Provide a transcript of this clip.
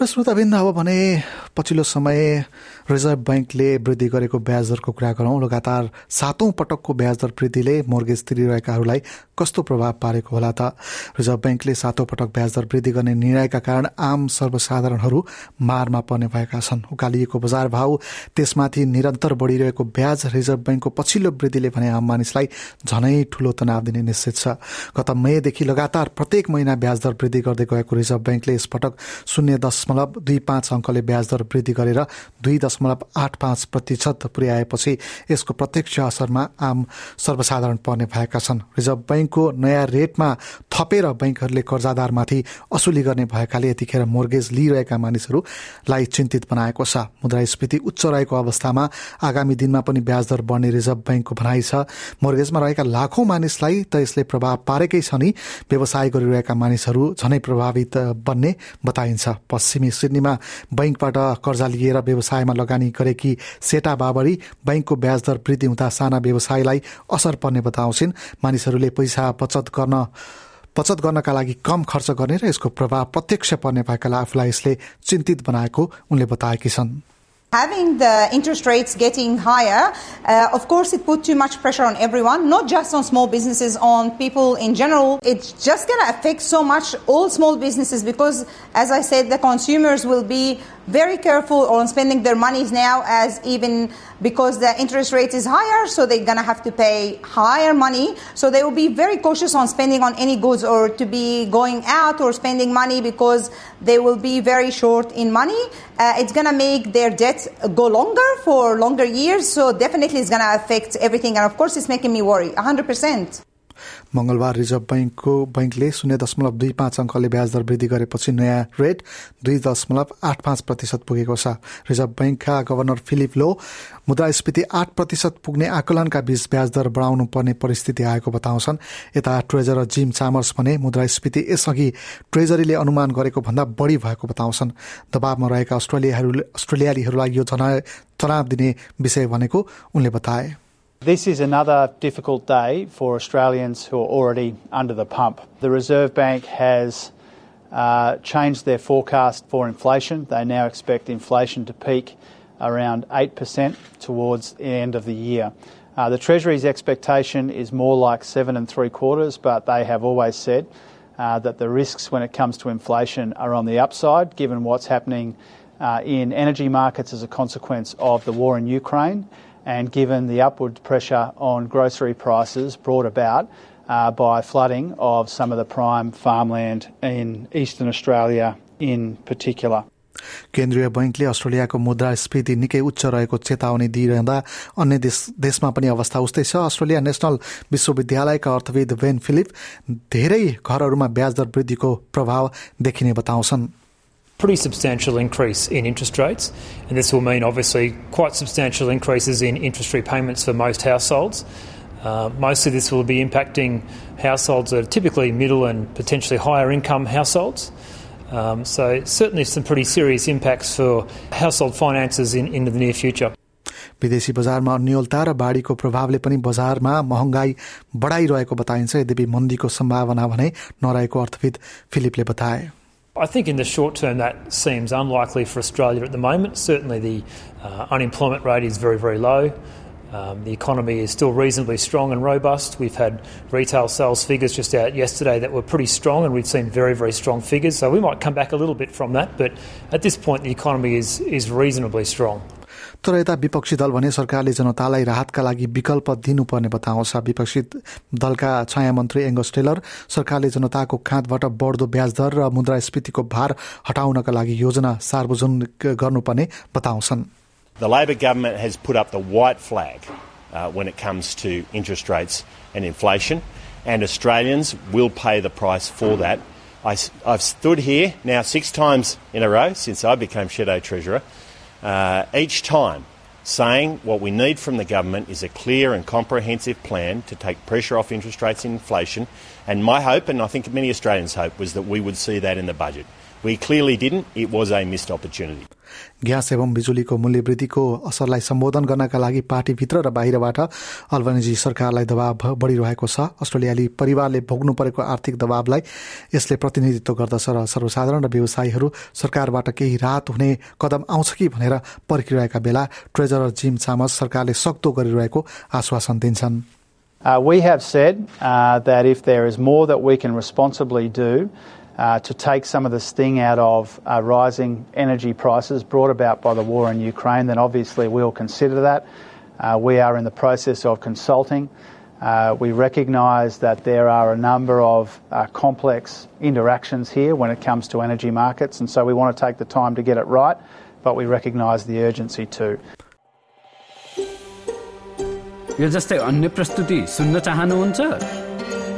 र श्रोताबिन्द अब भने पछिल्लो समय रिजर्भ ब्याङ्कले वृद्धि गरेको ब्याज दरको कुरा गरौँ। लगातार सातौं पटकको ब्याज दर वृद्धिले मोर्गेज तिरिरहेकाहरूलाई कस्तो प्रभाव पारेको होला त? रिजर्भ ब्याङ्कले सातौं पटक ब्याज दर वृद्धि गर्ने निर्णयका कारण आम सर्वसाधारणहरू मारमा पर्ने भएका छन्। उकालिएको बजार भाव त्यसमाथि निरन्तर बढिरहेको ब्याज रिजर्भ ब्याङ्कको पछिल्लो वृद्धिले भने आम मानिसलाई झनै ठूलो तनाव दिने निश्चित छ। गत मेदेखि लगातार प्रत्येक महिना ब्याज दर वृद्धि गर्दै गएको रिजर्भ ब्याङ्कले यसपटक शून्य दशमलव दुई पाँच अङ्कले ब्याज दर वृद्धि गरेर दुई दशमलव आठ पाँच प्रतिशत पुर्याएपछि यसको प्रत्यक्ष असरमा आम सर्वसाधारण पर्ने भएका छन्। रिजर्भ ब्याङ्कको नयाँ रेटमा थपेर ब्याङ्कहरूले कर्जादारमाथि असुली गर्ने भएकाले यतिखेर मोर्गेज लिइरहेका मानिसहरूलाई चिन्तित बनाएको छ। मुद्रास्फीति उच्च रहेको अवस्थामा आगामी दिनमा पनि ब्याज दर बढ्ने रिजर्भ ब्याङ्कको भनाइ छ। मोर्गेजमा रहेका लाखौं मानिसलाई त यसले प्रभाव पारेकै छ नि? व्यवसाय गरिरहेका मानिसहरू झनै प्रभावित बन्ने बताइन्छ। पश्चिमी सिडनीमा ब्याङ्कबाट कर्जा लिएर व्यवसायमा लगानी गरेकी सेटा बाबरी ब्याङ्कको ब्याज दर वृद्धि हुँदा साना व्यवसायलाई असर पर्ने बताउँछिन्। मानिसहरूले पैसा बचत गर्न बचत गर्नका लागि कम खर्च गर्ने र यसको प्रभाव प्रत्यक्ष पर्ने भएकाले आफूलाई यसले चिन्तित बनाएको उनले बताएकी छन्। Having the interest rates getting higher, uh, of course, it put too much pressure on everyone, not just on small businesses, on people in general. It's just going to affect so much all small businesses because, as I said, the consumers will be very careful on spending their monies now, as even because the interest rate is higher, so they're going to have to pay higher money. So they will be very cautious on spending on any goods or to be going out or spending money because they will be very short in money. Uh, it's going to make their debt go longer for longer years. So definitely it's going to affect everything. And of course, it's making me worry 100%. मंगलबार reserve ब्याङ्कको ब्याङ्कले शून्य दशमलव दुई पाँच अङ्कले ब्याज दर वृद्धि गरेपछि नयाँ रेट दुई दशमलव आठ पाँच प्रतिशत पुगेको छ। रिजर्भ ब्याङ्कका गभर्नर फिलिप लो मुद्रास्फीति आठ प्रतिशत पुग्ने आकलनका बीच ब्याज दर बढाउनु पर्ने परिस्थिति आएको बताउँछन्। यता ट्रेजरर जिम चामर्स भने मुद्रास्फीति यसअघि ट्रेजरीले अनुमान गरेको भन्दा बढी भएको बताउँछन्। दबावमा रहेका अस्ट्रेलियाहरू अस्ट्रेलियालीहरूलाई यो तनाव दिने विषय भनेको उनले बताए। This is another difficult day for Australians who are already under the pump. The Reserve Bank has uh, changed their forecast for inflation. They now expect inflation to peak around 8% towards the end of the year. Uh, the Treasury's expectation is more like seven and three quarters, but they have always said uh, that the risks when it comes to inflation are on the upside, given what's happening uh, in energy markets as a consequence of the war in Ukraine and given the upward pressure on grocery prices brought about uh, by flooding of some of the prime farmland in eastern Australia in particular. केन्द्रीय बैङ्कले अस्ट्रेलियाको मुद्रास्फीति निकै उच्च रहेको चेतावनी दिइरहँदा अन्य देश देशमा पनि अवस्था उस्तै छ अस्ट्रेलिया नेशनल विश्वविद्यालयका अर्थविद भेन फिलिप धेरै घरहरूमा ब्याज दर वृद्धिको प्रभाव देखिने बताउँछन् pretty substantial increase in interest rates, and this will mean obviously quite substantial increases in interest repayments for most households. Uh, mostly, this will be impacting households that are typically middle and potentially higher income households. Um, so, certainly, some pretty serious impacts for household finances in, in the near future. विदेशी बजारमा अन्यलता र बाढीको प्रभावले पनि बजारमा महँगाई बढाइरहेको बताइन्छ यद्यपि मन्दीको सम्भावना भने नरहेको अर्थविद फिलिपले बताए I think in the short term that seems unlikely for Australia at the moment. Certainly the uh, unemployment rate is very, very low. Um, the economy is still reasonably strong and robust. We've had retail sales figures just out yesterday that were pretty strong, and we've seen very, very strong figures. So we might come back a little bit from that, but at this point, the economy is, is reasonably strong. तर यता विपक्षी दल भने सरकारले जनतालाई राहतका लागि विकल्प दिनुपर्ने बताउँछ विपक्षी दलका छाया मन्त्री एङ्गस टेलर सरकारले जनताको खाँदबाट बढ्दो ब्याज दर र मुद्रास्फीतिको भार हटाउनका लागि योजना सार्वजनिक गर्नुपर्ने बताउँछन् The Labor government has put up the white flag uh, when it comes to interest rates and inflation, and Australians will pay the price for that. I, I've stood here now six times in a row since I became Shadow Treasurer uh, each time saying what we need from the government is a clear and comprehensive plan to take pressure off interest rates and inflation. And my hope, and I think many Australians' hope, was that we would see that in the budget. We clearly didn't. It was a missed opportunity. Gas एवं बिजुलीको मूल्य वृद्धिको असरलाई सम्बोधन गर्नका लागि पार्टीभित्र र बाहिरबाट Albanese सरकारलाई दबाव बढ़िरहेको छ अस्ट्रेलियाली परिवारले भोग्नु परेको आर्थिक दबावलाई यसले प्रतिनिधित्व गर्दछ र सर्वसाधारण र व्यवसायीहरू सरकारबाट केही राहत हुने कदम आउँछ कि भनेर पर्खिरहेका बेला ट्रेजरर जिम चामस सरकारले सक्दो गरिरहेको आश्वासन दिन्छन् Uh, we have said uh, that if there is more that we can responsibly do uh, to take some of the sting out of uh, rising energy prices brought about by the war in Ukraine, then obviously we'll consider that. Uh, we are in the process of consulting. Uh, we recognise that there are a number of complex interactions here when it comes to energy markets, and so we want to take the time to get it right, but we recognise the urgency too. यो जस्तै अन्य प्रस्तुति सुन्न चाहनुहुन्छ